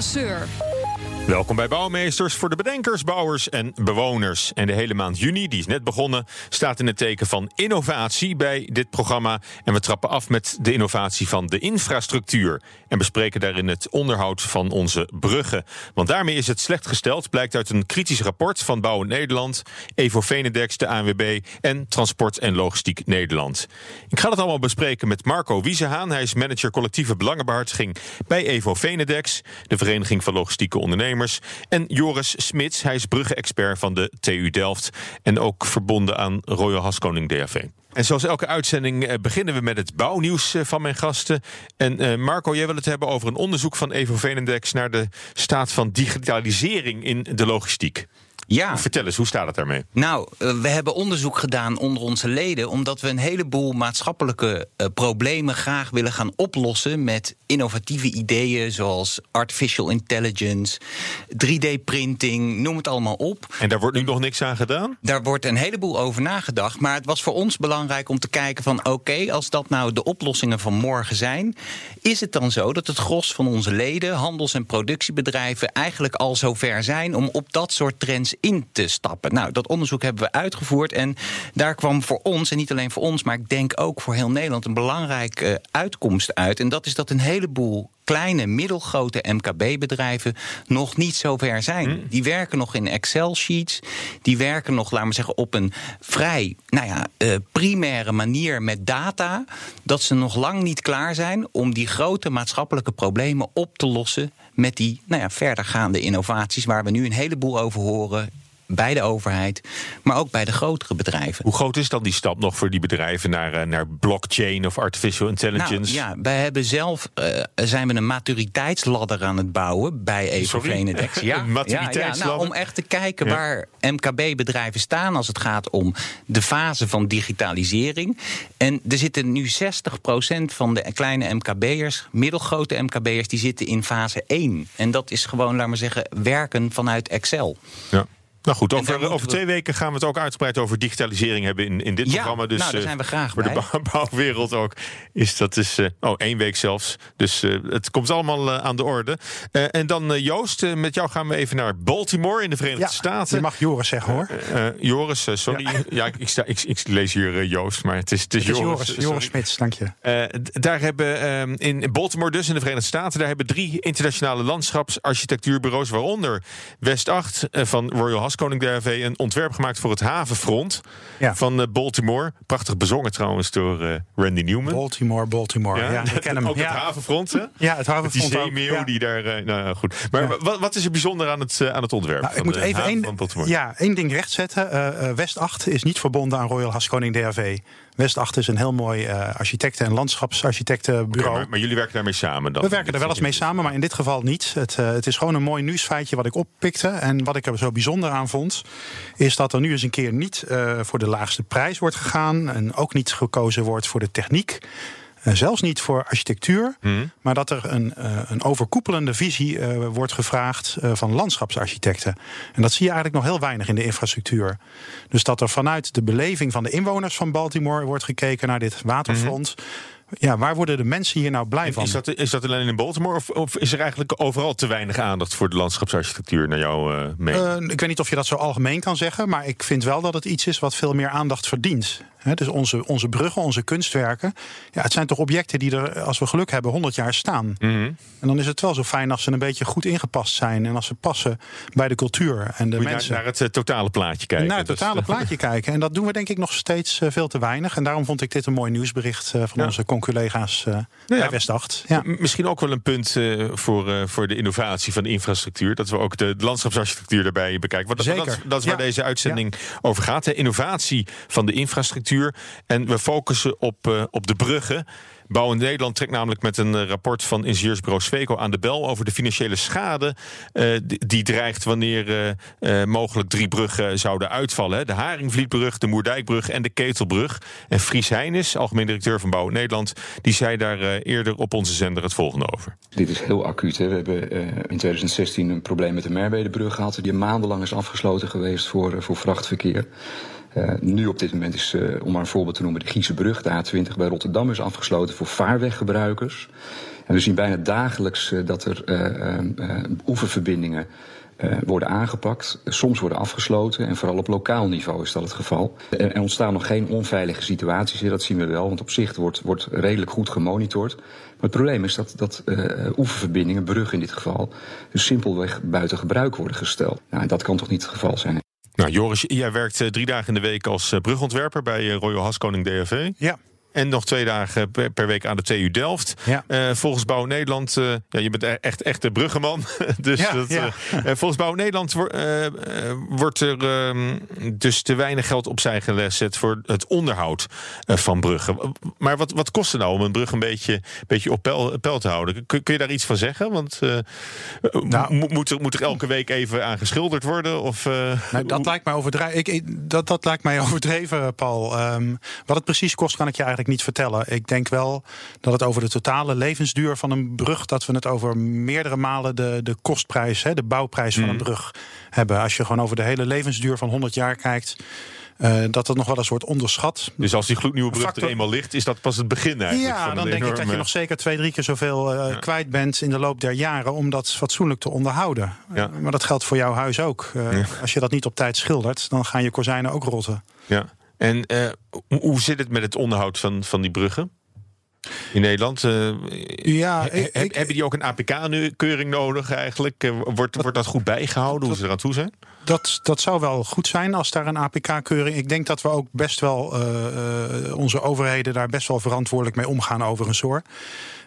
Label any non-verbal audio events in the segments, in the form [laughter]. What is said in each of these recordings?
Paula Seur. Welkom bij Bouwmeesters voor de bedenkers, bouwers en bewoners. En de hele maand juni, die is net begonnen, staat in het teken van innovatie bij dit programma. En we trappen af met de innovatie van de infrastructuur. En bespreken daarin het onderhoud van onze bruggen. Want daarmee is het slecht gesteld, blijkt uit een kritisch rapport van Bouwen Nederland, Evo Venedex, de ANWB en Transport en Logistiek Nederland. Ik ga het allemaal bespreken met Marco Wiesehaan. Hij is manager collectieve belangenbehartiging bij Evo Venedex, de Vereniging van Logistieke Ondernemers. En Joris Smits, hij is bruggenexpert van de TU Delft. En ook verbonden aan Royal Haskoning DAV. En zoals elke uitzending eh, beginnen we met het bouwnieuws eh, van mijn gasten. En eh, Marco, jij wil het hebben over een onderzoek van Evo Venendex naar de staat van digitalisering in de logistiek. Ja. Vertel eens, hoe staat het daarmee? Nou, we hebben onderzoek gedaan onder onze leden, omdat we een heleboel maatschappelijke uh, problemen graag willen gaan oplossen met innovatieve ideeën zoals artificial intelligence, 3D-printing, noem het allemaal op. En daar wordt nu nog niks aan gedaan? Daar wordt een heleboel over nagedacht, maar het was voor ons belangrijk om te kijken van oké, als dat nou de oplossingen van morgen zijn, is het dan zo dat het gros van onze leden, handels- en productiebedrijven eigenlijk al zover zijn om op dat soort trends in te stappen. Nou, dat onderzoek hebben we uitgevoerd. En daar kwam voor ons, en niet alleen voor ons, maar ik denk ook voor heel Nederland, een belangrijke uitkomst uit. En dat is dat een heleboel kleine, middelgrote MKB-bedrijven nog niet zo ver zijn. Die werken nog in Excel-sheets. Die werken nog, laten we zeggen, op een vrij nou ja, uh, primaire manier met data. Dat ze nog lang niet klaar zijn om die grote maatschappelijke problemen op te lossen. Met die nou ja, verdergaande innovaties waar we nu een heleboel over horen bij de overheid, maar ook bij de grotere bedrijven. Hoe groot is dan die stap nog voor die bedrijven naar, uh, naar blockchain of artificial intelligence? Nou, ja, wij hebben zelf uh, zijn we een maturiteitsladder aan het bouwen bij Evo Venedex. [laughs] Ja, maturiteitsladder. Ja, ja, nou, om echt te kijken ja. waar MKB-bedrijven staan als het gaat om de fase van digitalisering. En er zitten nu 60% van de kleine MKB'ers, middelgrote MKB'ers, die zitten in fase 1. En dat is gewoon, laten we zeggen, werken vanuit Excel. Ja. Nou goed, over, over twee weken gaan we het ook uitgebreid over digitalisering hebben in, in dit ja, programma. Dus nou, daar zijn we graag voor bij. de [laughs] bouwwereld ook is dat is uh, oh één week zelfs. Dus uh, het komt allemaal uh, aan de orde. en dan Joost, met jou gaan we even naar Baltimore in de Verenigde ja, Staten. Je mag Joris zeggen hoor. Joris, sorry. Ja, ja ik, ik, sta, ik, ik, lees hier Joost, maar het is, het is, het is Joris. Joris, Joris Smits, dank je. daar hebben in Baltimore, dus in de Verenigde Staten, daar hebben drie internationale landschapsarchitectuurbureaus, waaronder West 8 van Royal Haskoning DRV een ontwerp gemaakt voor het havenfront ja. van uh, Baltimore. Prachtig bezongen trouwens door uh, Randy Newman. Baltimore, Baltimore. Ja, ja ik ken hem. ook het havenfront, hè? Ja, het havenfront. Met die zeemeeuw die daar... Uh, nou goed. Maar wat, wat, is er bijzonder aan het, aan het ontwerp nou, van ik moet de even één, van Baltimore? Ja, één ding rechtzetten. West 8 is niet verbonden aan Royal Haskoning DRV. West 8 is een heel mooi architecten- en landschapsarchitectenbureau. Okay, maar, maar, jullie werken daarmee samen dan? We werken er wel eens mee samen, maar in dit geval niet. Het, het is gewoon een mooi nieuwsfeitje wat ik oppikte. En wat ik er zo bijzonder aan vond, is dat er nu eens een keer niet uh, voor de laagste prijs wordt gegaan. En ook niet gekozen wordt voor de techniek. Uh, zelfs niet voor architectuur, mm. maar dat er een, uh, een overkoepelende visie uh, wordt gevraagd van landschapsarchitecten. En dat zie je eigenlijk nog heel weinig in de infrastructuur. Dus dat er vanuit de beleving van de inwoners van Baltimore wordt gekeken naar dit waterfront. Mm -hmm. Ja, waar worden de mensen hier nou blij en van? Is dat, is dat alleen in Baltimore of, of, is er eigenlijk overal te weinig aandacht voor de landschapsarchitectuur naar jouw uh, mening? Uh, ik weet niet of je dat zo algemeen kan zeggen, maar ik vind wel dat het iets is wat veel meer aandacht verdient. He, dus onze, onze bruggen, onze kunstwerken, ja, het zijn toch objecten die er, als we geluk hebben, 100 jaar staan. Mm -hmm. En dan is het wel zo fijn als ze een beetje goed ingepast zijn en als ze passen bij de cultuur en de Moet mensen. Naar, naar het uh, totale plaatje kijken. Naar het totale plaatje kijken. En dat doen we denk ik nog steeds veel te weinig. En daarom vond ik dit een mooi nieuwsbericht van ja. onze conculega's uh, nou ja, bij West 8. Ja. Misschien ook wel een punt uh, voor, uh, voor de innovatie van de infrastructuur. Dat we ook de, de landschapsarchitectuur daarbij bekijken. Want dat, dat, dat, is waar ja. deze uitzending over gaat. De innovatie van de infrastructuur. En we focussen op, op de bruggen. Bouw in Nederland trekt namelijk met een rapport van ingenieursbureau Sweco aan de bel over de financiële schade die dreigt wanneer mogelijk drie bruggen zouden uitvallen. De Haringvlietbrug, de Moerdijkbrug en de Ketelbrug. En Fries Heinis, algemeen directeur van Bouw in Nederland, die zei daar eerder op onze zender het volgende over. Dit is heel acuut. Hè. We hebben in 2016 een probleem met de Merwedebrug gehad, die maandenlang is afgesloten geweest voor, voor vrachtverkeer. Uh, nu op dit moment is, uh, om maar een voorbeeld te noemen, de Giezenbrug, de A20 bij Rotterdam, is afgesloten voor vaarweggebruikers. En we zien bijna dagelijks uh, dat er oeververbindingen worden aangepakt, soms worden afgesloten en vooral op lokaal niveau is dat het geval. Er, ontstaan nog geen onveilige situaties, dat zien we wel, want op zich wordt, wordt redelijk goed gemonitord. Maar het probleem is dat, dat oeververbindingen, bruggen in dit geval, dus simpelweg buiten gebruik worden gesteld. Nou, dat kan toch niet het geval zijn? Nou, Joris, jij werkt drie dagen in de week als brugontwerper bij Royal Haskoning DAV. Ja. En nog twee dagen per, week aan de TU Delft. Ja. Uh, volgens Bouw Nederland, uh, ja, je bent e-, echt, echt de bruggenman. [laughs] dus ja, dat. Uh, volgens Bouw Nederland wo wordt er ehm, dus te weinig geld opzij gezet voor het onderhoud van bruggen. Maar wat, wat kost het nou om een brug een beetje, beetje op peil, peil te houden? Kun, kun, je daar iets van zeggen? Want nou, moet, er, moet er elke week even aan geschilderd worden? Of, nou, dat, lijkt mij overdreven, ik, dat, dat lijkt mij [laughs] overdreven, Paul. Um, wat het precies kost, kan ik je eigenlijk niet vertellen. Ik denk wel dat het over de totale levensduur van een brug, dat we het over meerdere malen de, de kostprijs, hè, de bouwprijs van een brug hebben. Als je gewoon over de hele levensduur van 100 jaar kijkt. Uh, dat dat nog wel eens wordt onderschat. Dus als die gloednieuwe brug Factor... er eenmaal ligt, is dat pas het begin eigenlijk? Ja, van dan denk enorme... ik dat je nog zeker twee, drie keer zoveel uh, ja. kwijt bent in de loop der jaren om dat fatsoenlijk te onderhouden. Ja. Uh, maar dat geldt voor jouw huis ook. Ja. Als je dat niet op tijd schildert, dan gaan je kozijnen ook rotten. Ja. En uh, hoe zit het met het onderhoud van, van die bruggen? In Nederland? Uh, ja, he, ik, ik, hebben die ook een APK-keuring nodig eigenlijk? Uh, wordt, dat, wordt dat goed bijgehouden, dat, hoe ze eraan toe zijn? Dat, dat zou wel goed zijn als daar een APK-keuring... Ik denk dat we ook best wel, uh, onze overheden daar best wel verantwoordelijk mee omgaan overigens hoor.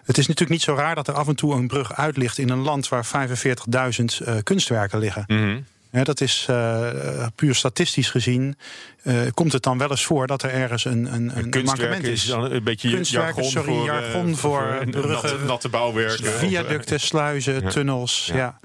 Het is natuurlijk niet zo raar dat er af en toe een brug uit ligt in een land waar 45.000 kunstwerken liggen. Mm -hmm. Ja, dat is uh, puur statistisch gezien. Uh, komt het dan wel eens voor dat er ergens een, een, een mankement is? dan een beetje Kunstwerken, jargon sorry, voor, jargon voor, voor bruggen, natte, natte bouwwerken. Viaducten, sluizen, ja. tunnels. Ja. ja.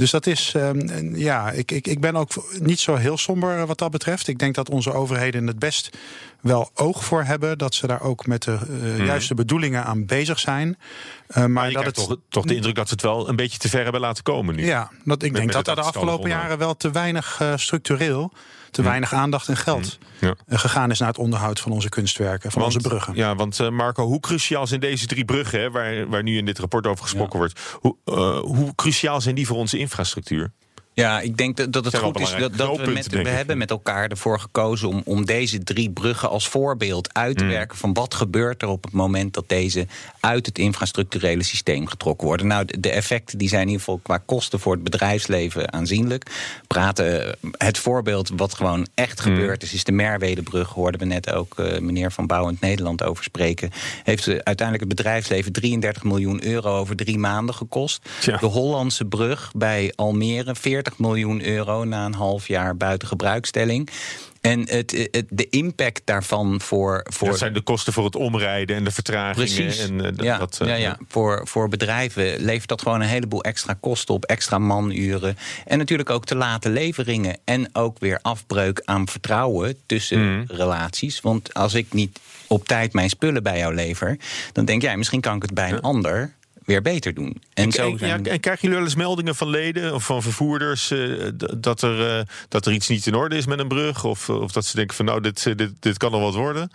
Dus dat is, um, ja, ik, ik, ik ben ook niet zo heel somber wat dat betreft. Ik denk dat onze overheden het best wel oog voor hebben. Dat ze daar ook met de uh, hmm. juiste bedoelingen aan bezig zijn. Uh, maar, maar dat het toch, toch de indruk dat ze het wel een beetje te ver hebben laten komen nu. Ja, dat, ik met, denk met dat er de afgelopen jaren wel te weinig uh, structureel te weinig aandacht en geld ja. gegaan is naar het onderhoud van onze kunstwerken, van want, onze bruggen. Ja, want uh, Marco, hoe cruciaal zijn deze drie bruggen, hè, waar, waar nu in dit rapport over gesproken ja. wordt, hoe, uh, hoe cruciaal zijn die voor onze infrastructuur? Ja, ik denk dat, dat het goed is dat, dat we, met, we hebben met elkaar ervoor gekozen om, om deze drie bruggen als voorbeeld uit te mm. werken van wat gebeurt er op het moment dat deze uit het infrastructurele systeem getrokken worden. Nou, de, de effecten die zijn in ieder geval qua kosten voor het bedrijfsleven aanzienlijk. Praten het voorbeeld wat gewoon echt mm. gebeurd is, is de Merwedebrug. Hoorden we net ook uh, meneer Van Bouwend Nederland over spreken. Heeft uh, uiteindelijk het bedrijfsleven 33 miljoen euro over drie maanden gekost. De Hollandse brug bij Almere 40 miljoen euro na een half jaar buiten gebruikstelling. En het, het, de impact daarvan voor, voor. Dat zijn de kosten voor het omrijden en de vertragingen. Precies. En, uh, ja, dat, uh, ja, ja. Voor, voor bedrijven levert dat gewoon een heleboel extra kosten op, extra manuren. En natuurlijk ook te late leveringen. En ook weer afbreuk aan vertrouwen tussen mm. relaties. Want als ik niet op tijd mijn spullen bij jou lever, dan denk jij, misschien kan ik het bij een ja. ander weer beter doen. En, en, zo en, ja, en krijgen jullie wel eens meldingen van leden of van vervoerders uh, dat, er, uh, dat er iets niet in orde is met een brug? Of, of dat ze denken van nou, dit, dit, dit kan nog wat worden?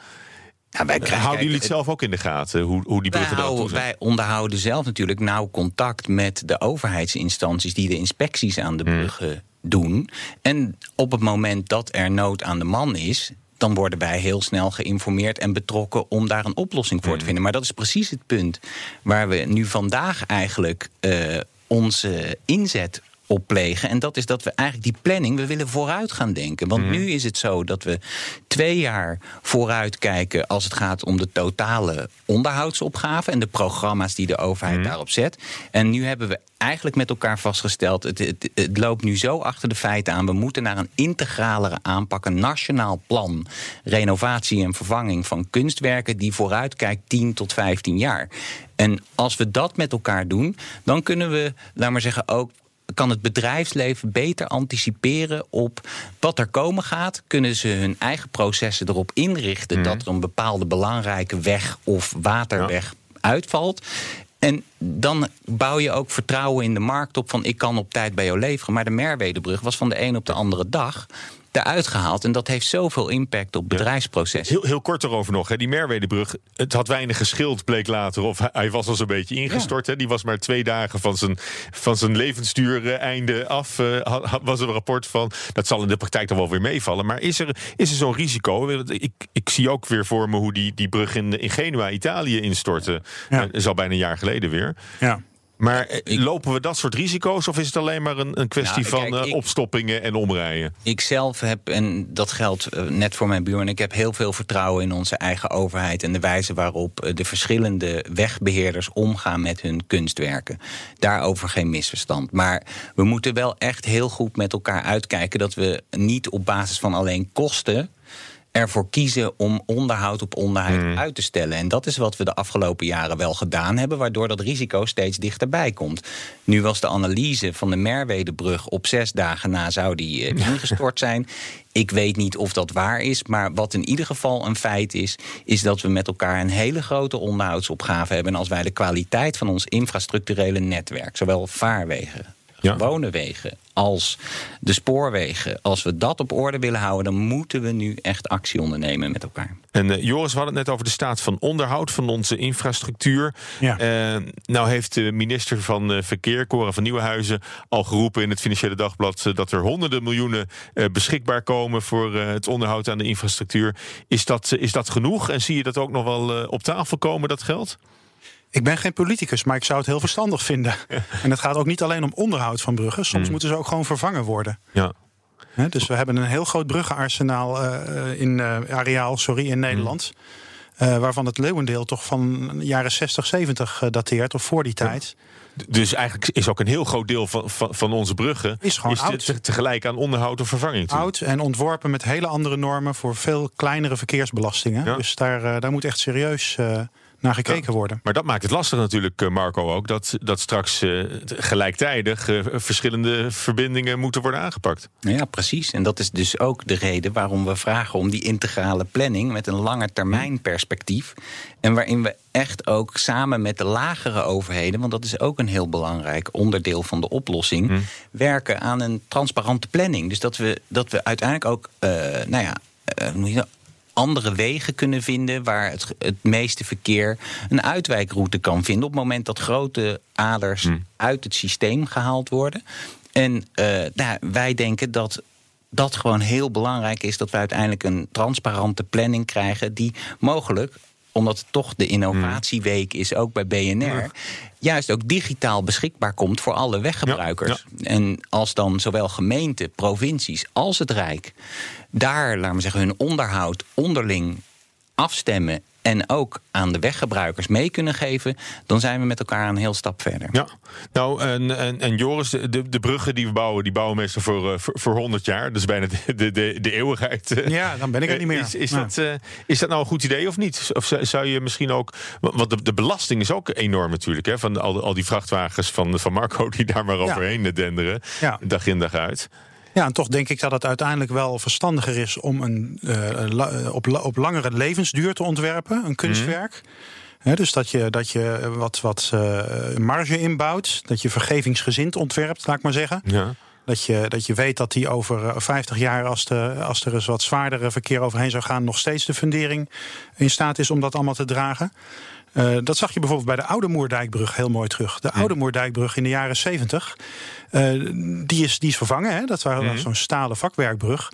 Wij krijgen, houden jullie het zelf ook in de gaten, hoe, hoe die bruggen wij, houden, wij onderhouden zelf natuurlijk nauw contact met de overheidsinstanties die de inspecties aan de bruggen hmm. doen. En op het moment dat er nood aan de man is, dan worden wij heel snel geïnformeerd en betrokken om daar een oplossing voor te vinden. Maar dat is precies het punt waar we nu vandaag eigenlijk uh, onze inzet opplegen. En dat is dat we eigenlijk die planning, we willen vooruit gaan denken. Want nu is het zo dat we twee jaar vooruit kijken als het gaat om de totale onderhoudsopgave en de programma's die de overheid daarop zet. En nu hebben we eigenlijk met elkaar vastgesteld, het, het, het loopt nu zo achter de feiten aan. We moeten naar een integralere aanpak, een nationaal plan, renovatie en vervanging van kunstwerken die vooruitkijkt 10 tot 15 jaar. En als we dat met elkaar doen, dan kunnen we, laat maar zeggen, ook kan het bedrijfsleven beter anticiperen op wat er komen gaat? Kunnen ze hun eigen processen erop inrichten dat er een bepaalde belangrijke weg of waterweg uitvalt? En dan bouw je ook vertrouwen in de markt op van ik kan op tijd bij jou leveren. Maar de Merwedebrug was van de een op de andere dag eruit gehaald. En dat heeft zoveel impact op bedrijfsprocessen. Heel, heel kort erover nog. Hè. Die Merwedebrug, het had weinig geschild, bleek later. Of hij- hij was al zo'n beetje ingestort. Hè. Die was maar twee dagen van zijn, van zijn levensduur eh, einde af. eh, had- had- was er een rapport van. Dat zal in de praktijk dan wel weer meevallen. Maar is er, is er zo'n risico? Ik, ik zie ook weer voor me hoe die, die brug in, in Genua, Italië, instortte. Ja. Eh, is al bijna een jaar geleden weer. Ja. Maar eh, lopen we dat soort risico's? Of is het alleen maar een, een kwestie Nou, van eh, ik- opstoppingen en omrijden? Ik zelf heb, en dat geldt eh, net voor mijn buurman, ik heb heel veel vertrouwen in onze eigen overheid en de wijze waarop de verschillende wegbeheerders omgaan met hun kunstwerken. Daarover geen misverstand. Maar we moeten wel echt heel goed met elkaar uitkijken dat we niet op basis van alleen kosten ervoor kiezen om onderhoud op onderhoud uit te stellen. En dat is wat we de afgelopen jaren wel gedaan hebben, waardoor dat risico steeds dichterbij komt. Nu was de analyse van de Merwedebrug op zes dagen na zou die eh, ingestort zijn. Ik weet niet of dat waar is, maar wat in ieder geval een feit is, is dat we met elkaar een hele grote onderhoudsopgave hebben. En als wij de kwaliteit van ons infrastructurele netwerk, zowel vaarwegen, Ja. gewone wegen als de spoorwegen. Als we dat op orde willen houden, dan moeten we nu echt actie ondernemen met elkaar. En eh, Joris, we hadden het net over de staat van onderhoud van onze infrastructuur. Ja. Eh, nou heeft de minister van eh, Verkeer, Cora van Nieuwenhuizen, al geroepen in het Financiële Dagblad dat er honderden miljoenen eh, beschikbaar komen voor eh, het onderhoud aan de infrastructuur. Is dat, is dat genoeg? En zie je dat ook nog wel op tafel komen, dat geld? Ik ben geen politicus, maar ik zou het heel verstandig vinden. [laughs] En het gaat ook niet alleen om onderhoud van bruggen. Soms moeten ze ook gewoon vervangen worden. Ja. Dus we hebben een heel groot bruggenarsenaal eh, in eh, areaal, sorry, in Nederland. Eh, waarvan het leeuwendeel toch van de jaren 60, 70 eh, dateert, of voor die tijd. Dus eigenlijk is ook een heel groot deel van, van, van onze bruggen Is gewoon te- oud. te- tegelijk aan onderhoud of vervanging. toe. Oud en ontworpen met hele andere normen voor veel kleinere verkeersbelastingen. Ja. Dus daar, daar moet echt serieus naar gekeken worden. Maar dat maakt het lastig natuurlijk, eh, Marco, ook. Dat, dat straks eh, gelijktijdig eh, verschillende verbindingen moeten worden aangepakt. Ja, precies. En dat is dus ook de reden waarom we vragen om die integrale planning met een lange termijn perspectief. En waarin we echt ook samen met de lagere overheden, want dat is ook een heel belangrijk onderdeel van de oplossing, werken aan een transparante planning. Dus dat we, dat we uiteindelijk ook, eh, nou ja, andere wegen kunnen vinden waar het, het meeste verkeer een uitwijkroute kan vinden op het moment dat grote aders uit het systeem gehaald worden. En eh, nou, wij denken dat dat gewoon heel belangrijk is dat we uiteindelijk een transparante planning krijgen die mogelijk omdat het toch de innovatieweek is, ook bij BNR, juist ook digitaal beschikbaar komt voor alle weggebruikers. En als dan zowel gemeenten, provincies als het Rijk daar, laten we zeggen, hun onderhoud onderling afstemmen en ook aan de weggebruikers mee kunnen geven, dan zijn we met elkaar een heel stap verder. Ja, nou en, en, en Joris, de, de, bruggen die we bouwen, die bouwen meestal voor, eh, voor, voor 100 jaar. Dus bijna de, de, de, de eeuwigheid. eh. Ja, dan ben ik het niet meer. Is, is, Ja. dat, eh, is dat nou een goed idee of niet? Of zou- je misschien ook. Want de, de belasting is ook enorm natuurlijk. Hè, van al, al die vrachtwagens van, van Marco die daar maar overheen denderen. Ja. Dag in dag uit. Ja, en toch denk ik dat het uiteindelijk wel verstandiger is om een la- op, op langere levensduur te ontwerpen, een kunstwerk. Hè, dus dat je, dat je wat, wat eh, marge inbouwt, dat je vergevingsgezind ontwerpt, laat ik maar zeggen. Ja. Dat je, dat je weet dat die over eh, 50 jaar, als, de, als er eens wat zwaardere verkeer overheen zou gaan, nog steeds de fundering in staat is om dat allemaal te dragen. Eh, dat zag je bijvoorbeeld bij de Oude Moerdijkbrug heel mooi terug. De Oude Moerdijkbrug in de jaren 70, eh, die, is, die is vervangen. Hè? Dat was zo'n stalen vakwerkbrug.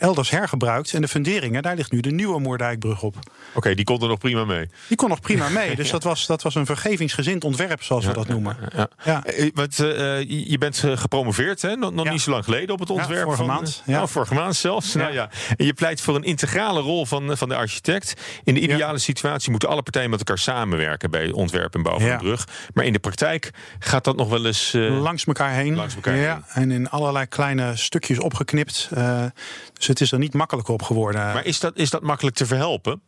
Elders hergebruikt. En de funderingen, daar ligt nu de nieuwe Moerdijkbrug op. Oké, die kon er nog prima mee. Die kon nog prima mee. [laughs] Dus dat, was, dat was een vergevingsgezind ontwerp, zoals we dat noemen. Ja. Ja. Eh, Want, eh, je bent eh, gepromoveerd, hè? nog, niet zo lang geleden op het ontwerp. vorige van, maand, Ja. ja. vorige maand zelfs. Nou, ja. En je pleit voor een integrale rol van, van de architect. In de ideale situatie moeten alle partijen met elkaar samenwerken bij ontwerp en bouw van een brug. Maar in de praktijk gaat dat nog wel eens. eh, Langs elkaar heen. Langs elkaar ja, En in allerlei kleine stukjes opgeknipt. Eh, dus het is er niet makkelijker op geworden. maar is dat, is dat makkelijk te verhelpen?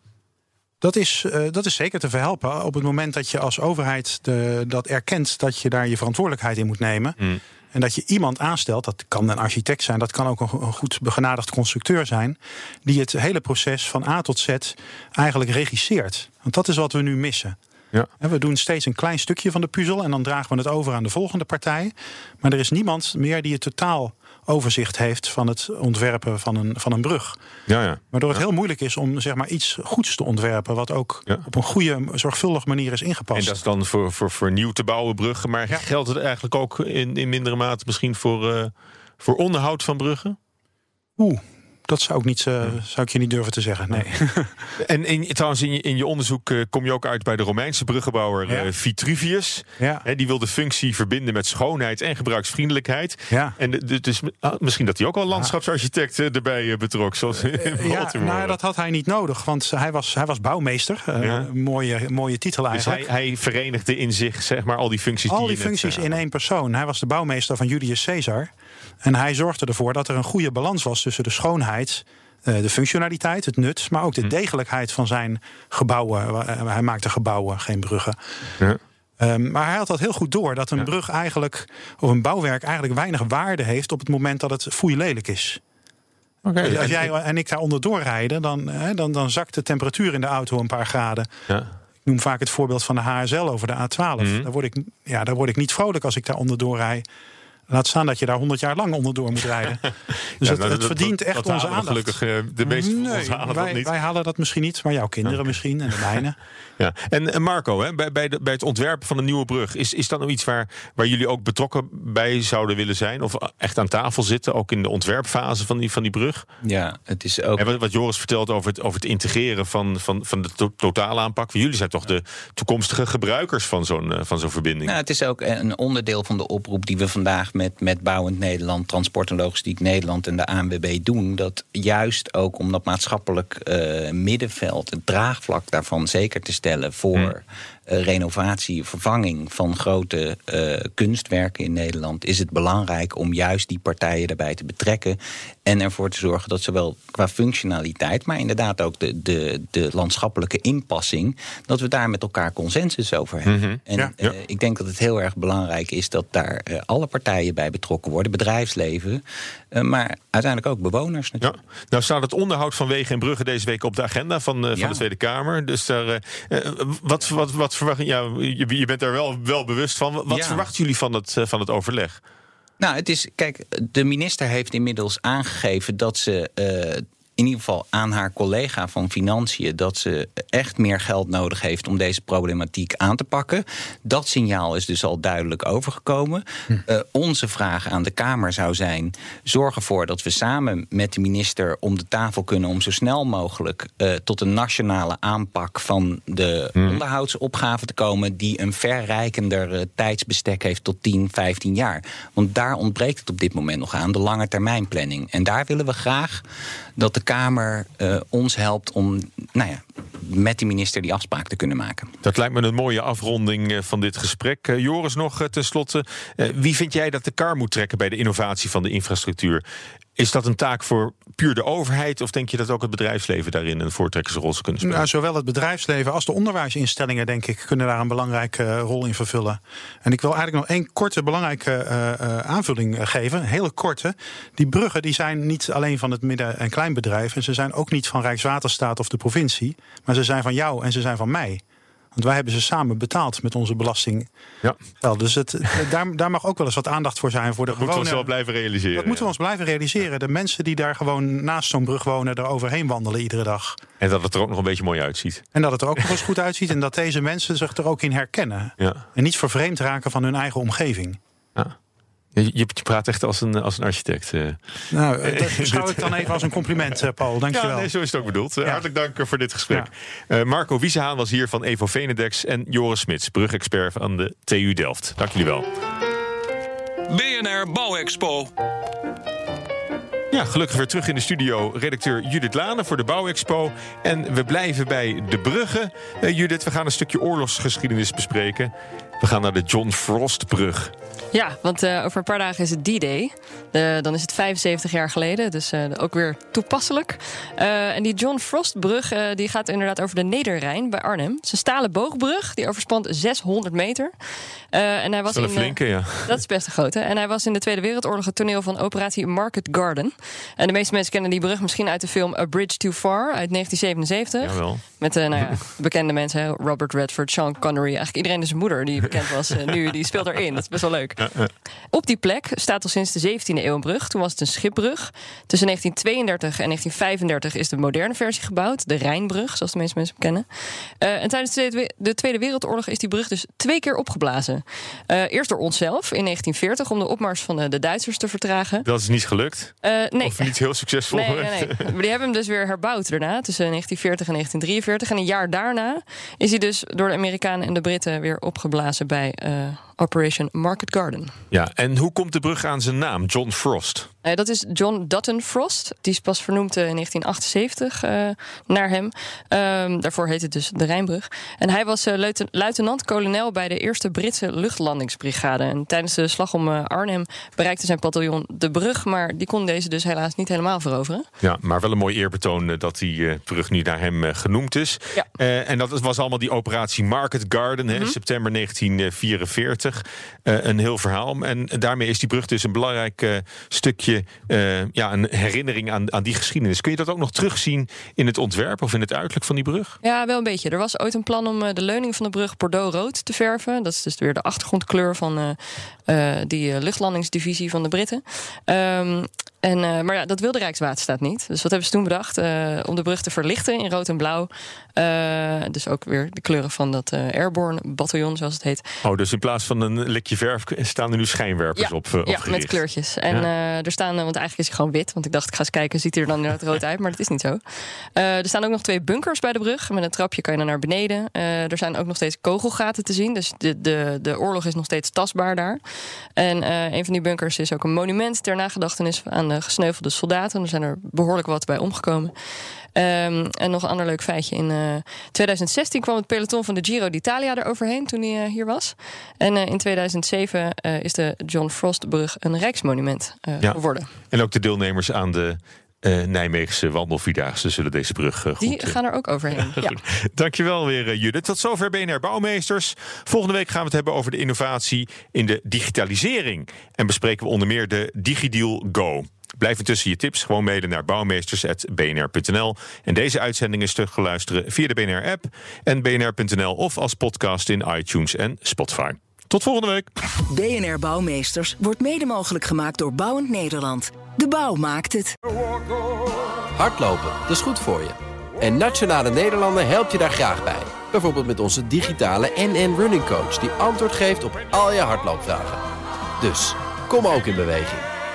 Dat is, eh, dat is zeker te verhelpen. Op het moment dat je als overheid de, dat erkent dat je daar je verantwoordelijkheid in moet nemen. Hmm. En dat je iemand aanstelt, dat kan een architect zijn, dat kan ook een, go- een goed begenadigd constructeur zijn, die het hele proces van A tot Z eigenlijk regisseert. Want dat is wat we nu missen. Ja. We doen steeds een klein stukje van de puzzel en dan dragen we het over aan de volgende partij. Maar er is niemand meer die het totaal overzicht heeft van het ontwerpen van een, van een brug. Ja, ja. Waardoor het heel moeilijk is om zeg maar, iets goeds te ontwerpen. wat ook Ja. op een goede, zorgvuldige manier is ingepast. En dat is dan voor, voor, voor nieuw te bouwen bruggen. Maar Ja. geldt het eigenlijk ook in, in mindere mate misschien voor, eh, voor onderhoud van bruggen? Oeh, dat zou ik, niet, eh, zou ik je niet durven te zeggen. Nee. [laughs] En in, trouwens, in je, in je onderzoek eh, kom je ook uit bij de Romeinse bruggenbouwer Ja. eh, Vitruvius. Ja. Die wil de functie verbinden met schoonheid en gebruiksvriendelijkheid. Ja. En de- de- dus ah, misschien dat hij ook al landschapsarchitect erbij betrok. Zoals in Ja, Baltimore. nou, dat had hij niet nodig, want hij was, hij was bouwmeester. Ja. mooie, mooie titel dus eigenlijk. hij, hij verenigde in zich zeg maar, al die functies Al die functies in één persoon. Hij was de bouwmeester van Julius Caesar. En hij zorgde ervoor dat er een goede balans was tussen de schoonheid, eh, de functionaliteit, het nut, maar Hm. ook de degelijkheid van zijn gebouwen. Eh, Hij maakte gebouwen, geen bruggen. Ja. Ehm, maar hij had dat heel goed door dat een brug eigenlijk, of een bouwwerk eigenlijk weinig waarde heeft op het moment dat het foei lelijk is. Als jij en ik daar onderdoor rijden, dan, dan, dan zakt de temperatuur in de auto een paar graden. ja. Ik noem vaak het voorbeeld van de HSL over de A12. Mhm. daar, word ik, ja, daar word ik niet vrolijk als ik daar onderdoor rijd. Laat staan dat je daar 100 jaar lang onderdoor moet rijden. [laughs] Dus Ja, het, nou, het dat- verdient dat- echt dat onze aandacht. Gelukkig eh, de meeste van ons halen wij, dat niet. wij halen dat misschien niet, maar jouw kinderen misschien en de mijne. [laughs] Ja. En, en Marco, hè, bij, bij, de, bij het ontwerpen van een nieuwe brug, is, is dat nou iets waar, waar jullie ook betrokken bij zouden willen zijn? Of echt aan tafel zitten, ook in de ontwerpfase van die, van die brug? Ja, het is ook. En wat, wat Joris vertelt over het, over het integreren van, van, van de to- totale aanpak. Jullie zijn toch de toekomstige gebruikers van zo'n eh, van zo'n verbinding? Nou, het is ook een onderdeel van de oproep die we vandaag met, met Bouwend Nederland, Transport en Logistiek Nederland en de ANWB doen. Dat juist ook om dat maatschappelijk eh, middenveld, het draagvlak daarvan zeker te stellen voor eh, renovatie, vervanging van grote eh, kunstwerken in Nederland, is het belangrijk om juist die partijen daarbij te betrekken. En ervoor te zorgen dat zowel qua functionaliteit, maar inderdaad ook de, de, de landschappelijke inpassing, dat we daar met elkaar consensus over hebben. En Ja. eh, ik denk dat het heel erg belangrijk is dat daar eh, alle partijen bij betrokken worden, bedrijfsleven, eh, maar uiteindelijk ook bewoners Ja, natuurlijk. nou staat het onderhoud van wegen en bruggen deze week op de agenda van, eh, van Ja. de Tweede Kamer. Dus daar, eh, eh, wat, wat, wat verwachten ja, je, je bent daar wel, wel bewust van. Wat Ja. verwachten jullie van het, eh, van het overleg? Nou, het is, kijk, de minister heeft inmiddels aangegeven dat ze. eh, in ieder geval aan haar collega van Financiën dat ze echt meer geld nodig heeft om deze problematiek aan te pakken. Dat signaal is dus al duidelijk overgekomen. Eh, onze vraag aan de Kamer zou zijn: zorg ervoor dat we samen met de minister om de tafel kunnen om zo snel mogelijk eh, tot een nationale aanpak van de onderhoudsopgave te komen, die een verrijkender eh, tijdsbestek heeft tot 10, 15 jaar. Want daar ontbreekt het op dit moment nog aan, de lange termijn planning. En daar willen we graag dat de Kamer eh, ons helpt om nou ja, met die minister die afspraak te kunnen maken. Dat lijkt me een mooie afronding eh, van dit gesprek. Eh, Joris, nog tenslotte. Wie vind jij dat de kar moet trekken bij de innovatie van de infrastructuur? Is dat een taak voor puur de overheid? Of denk je dat ook het bedrijfsleven daarin een voortrekkersrol zou kunnen spelen? Nou, zowel het bedrijfsleven als de onderwijsinstellingen, denk ik, kunnen daar een belangrijke eh, rol in vervullen. En ik wil eigenlijk nog één korte belangrijke eh, eh, aanvulling geven. Een hele korte. Die bruggen die zijn niet alleen van het midden- en kleinbedrijf. En ze zijn ook niet van Rijkswaterstaat of de provincie. Maar ze zijn van jou en ze zijn van mij. Want wij hebben ze samen betaald met onze belasting. ja, Wel, dus het, daar, daar mag ook wel eens wat aandacht voor zijn voor de dat moeten we ons gewone... wel blijven realiseren. Dat moeten we ons blijven realiseren. De mensen die daar gewoon naast zo'n brug wonen, er overheen wandelen iedere dag. En dat het er ook nog een beetje mooi uitziet. En dat het er ook nog eens goed uitziet. En dat deze mensen zich er ook in herkennen. Ja. En niet vervreemd raken van hun eigen omgeving. Ja. Je, je praat echt als een, als een architect. eh. Nou, eh, [laughs] dat beschouw ik dan even als een compliment, eh, Paul. Dankjewel. Ja, nee, zo is het ook bedoeld. Hartelijk dank voor dit gesprek. Eh, Marco Wiesehaan was hier van Evo Venedex en Joris Smits, brugexpert van de TU Delft. Dank jullie wel. BNR Bouwexpo. Ja, gelukkig weer terug in de studio. Redacteur Judith Lane voor de Bouwexpo. En we blijven bij de bruggen. Judith, we gaan een stukje oorlogsgeschiedenis bespreken. We gaan naar de John Frostbrug. Ja, want eh, over een paar dagen is het D-Day. Eh, dan is het 75 jaar geleden, dus eh, ook weer toepasselijk. En die John Frostbrug die gaat inderdaad over de Nederrijn bij Arnhem. Het is een stalen boogbrug, die overspant 600 meter. En hij was Dat is een in, flinke, ja. [laughs] Dat is best een grote. En hij was in de Tweede Wereldoorlog het toneel van operatie Market Garden. En de meeste mensen kennen die brug misschien uit de film A Bridge Too Far uit 1977. Jawel. Met nou ja, [laughs] bekende mensen, Robert Redford, Sean Connery. Eigenlijk iedereen en zijn moeder die bekend was nu, die speelt erin. Dat is best wel leuk. Op die plek staat al sinds de 17e eeuw een brug. Toen was het een schipbrug. Tussen 1932 en 1935 is de moderne versie gebouwd. De Rijnbrug, zoals de meeste mensen hem kennen. Eh, en tijdens de Tweede- de Tweede Wereldoorlog is die brug dus twee keer opgeblazen. Eh, eerst door onszelf in 1940 om de opmars van de, de Duitsers te vertragen. Dat is niet gelukt. Eh, nee. Of niet heel succesvol. Nee, nee, nee. Maar die hebben hem dus weer herbouwd daarna, tussen 1940 en 1943. En een jaar daarna is hij dus door de Amerikanen en de Britten weer opgeblazen bij eh, Operation Market Garden. Ja, en hoe komt de brug aan zijn naam? John Frost. Eh, dat is John Dutton Frost. Die is pas vernoemd eh, in 1978 eh, naar hem. Ehm, daarvoor heet het dus de Rijnbrug. En hij was luiten- luitenant-kolonel bij de eerste Britse luchtlandingsbrigade. En tijdens de slag om Arnhem bereikte zijn bataljon de brug. Maar die kon deze dus helaas niet helemaal veroveren. Ja, maar wel een mooi eerbetoon dat die brug nu naar hem genoemd is. Ja. En dat was allemaal die operatie Market Garden, hè, september 1944. Eh, een heel verhaal. En daarmee is die brug dus een belangrijk eh, eh, ja, een herinnering aan, aan die geschiedenis. Kun je dat ook nog terugzien in het ontwerp of in het uiterlijk van die brug? Ja, wel een beetje. Er was ooit een plan om eh, de leuning van de brug Bordeaux-rood te verven. Dat is dus weer de achtergrondkleur van eh, die luchtlandingsdivisie van de Britten. Ehm, en, eh, maar ja, dat wilde Rijkswaterstaat niet. Dus wat hebben ze toen bedacht? Eh, om de brug te verlichten in rood en blauw. Eh, dus ook weer de kleuren van dat Airborne bataljon, zoals het heet. Oh, dus in plaats van een likje verf staan er nu schijnwerpers op, op ja gericht. met kleurtjes. En Ja. er staan, want eigenlijk is hij gewoon wit. Want ik dacht, ik ga eens kijken, ziet hij er dan inderdaad rood uit? Maar dat is niet zo. Er staan ook nog twee bunkers bij de brug. Met een trapje kan je dan naar beneden. Er zijn ook nog steeds kogelgaten te zien. Dus de, de, de oorlog is nog steeds tastbaar daar. En een van die bunkers is ook een monument ter nagedachtenis aan de gesneuvelde soldaten. Er zijn er behoorlijk wat bij omgekomen. Ehm, en nog een ander leuk feitje. In eh, 2016 kwam het peloton van de Giro d'Italia er overheen toen hij eh, hier was. En eh, in 2007 eh, is de John Frostbrug een rijksmonument eh, Ja. geworden. En ook de deelnemers aan de eh, Nijmeegse wandelvierdaagse zullen deze brug eh, goed... Die eh, gaan er ook overheen. [laughs] ja. Dankjewel weer, eh, Judith. Tot zover BNR Bouwmeesters. Volgende week gaan we het hebben over de innovatie in de digitalisering. En bespreken we onder meer de DigiDeal Go. Blijf intussen je tips gewoon mailen naar bouwmeesters.bnr.nl. En deze uitzending is terug te luisteren via de BNR-app en bnr.nl of als podcast in iTunes en Spotify. Tot volgende week. BNR Bouwmeesters wordt mede mogelijk gemaakt door Bouwend Nederland. De bouw maakt het. Hardlopen, dat is goed voor je. En Nationale Nederlanden helpt je daar graag bij. Bijvoorbeeld met onze digitale NN Running Coach... die antwoord geeft op al je hardloopvragen. Dus, kom ook in beweging.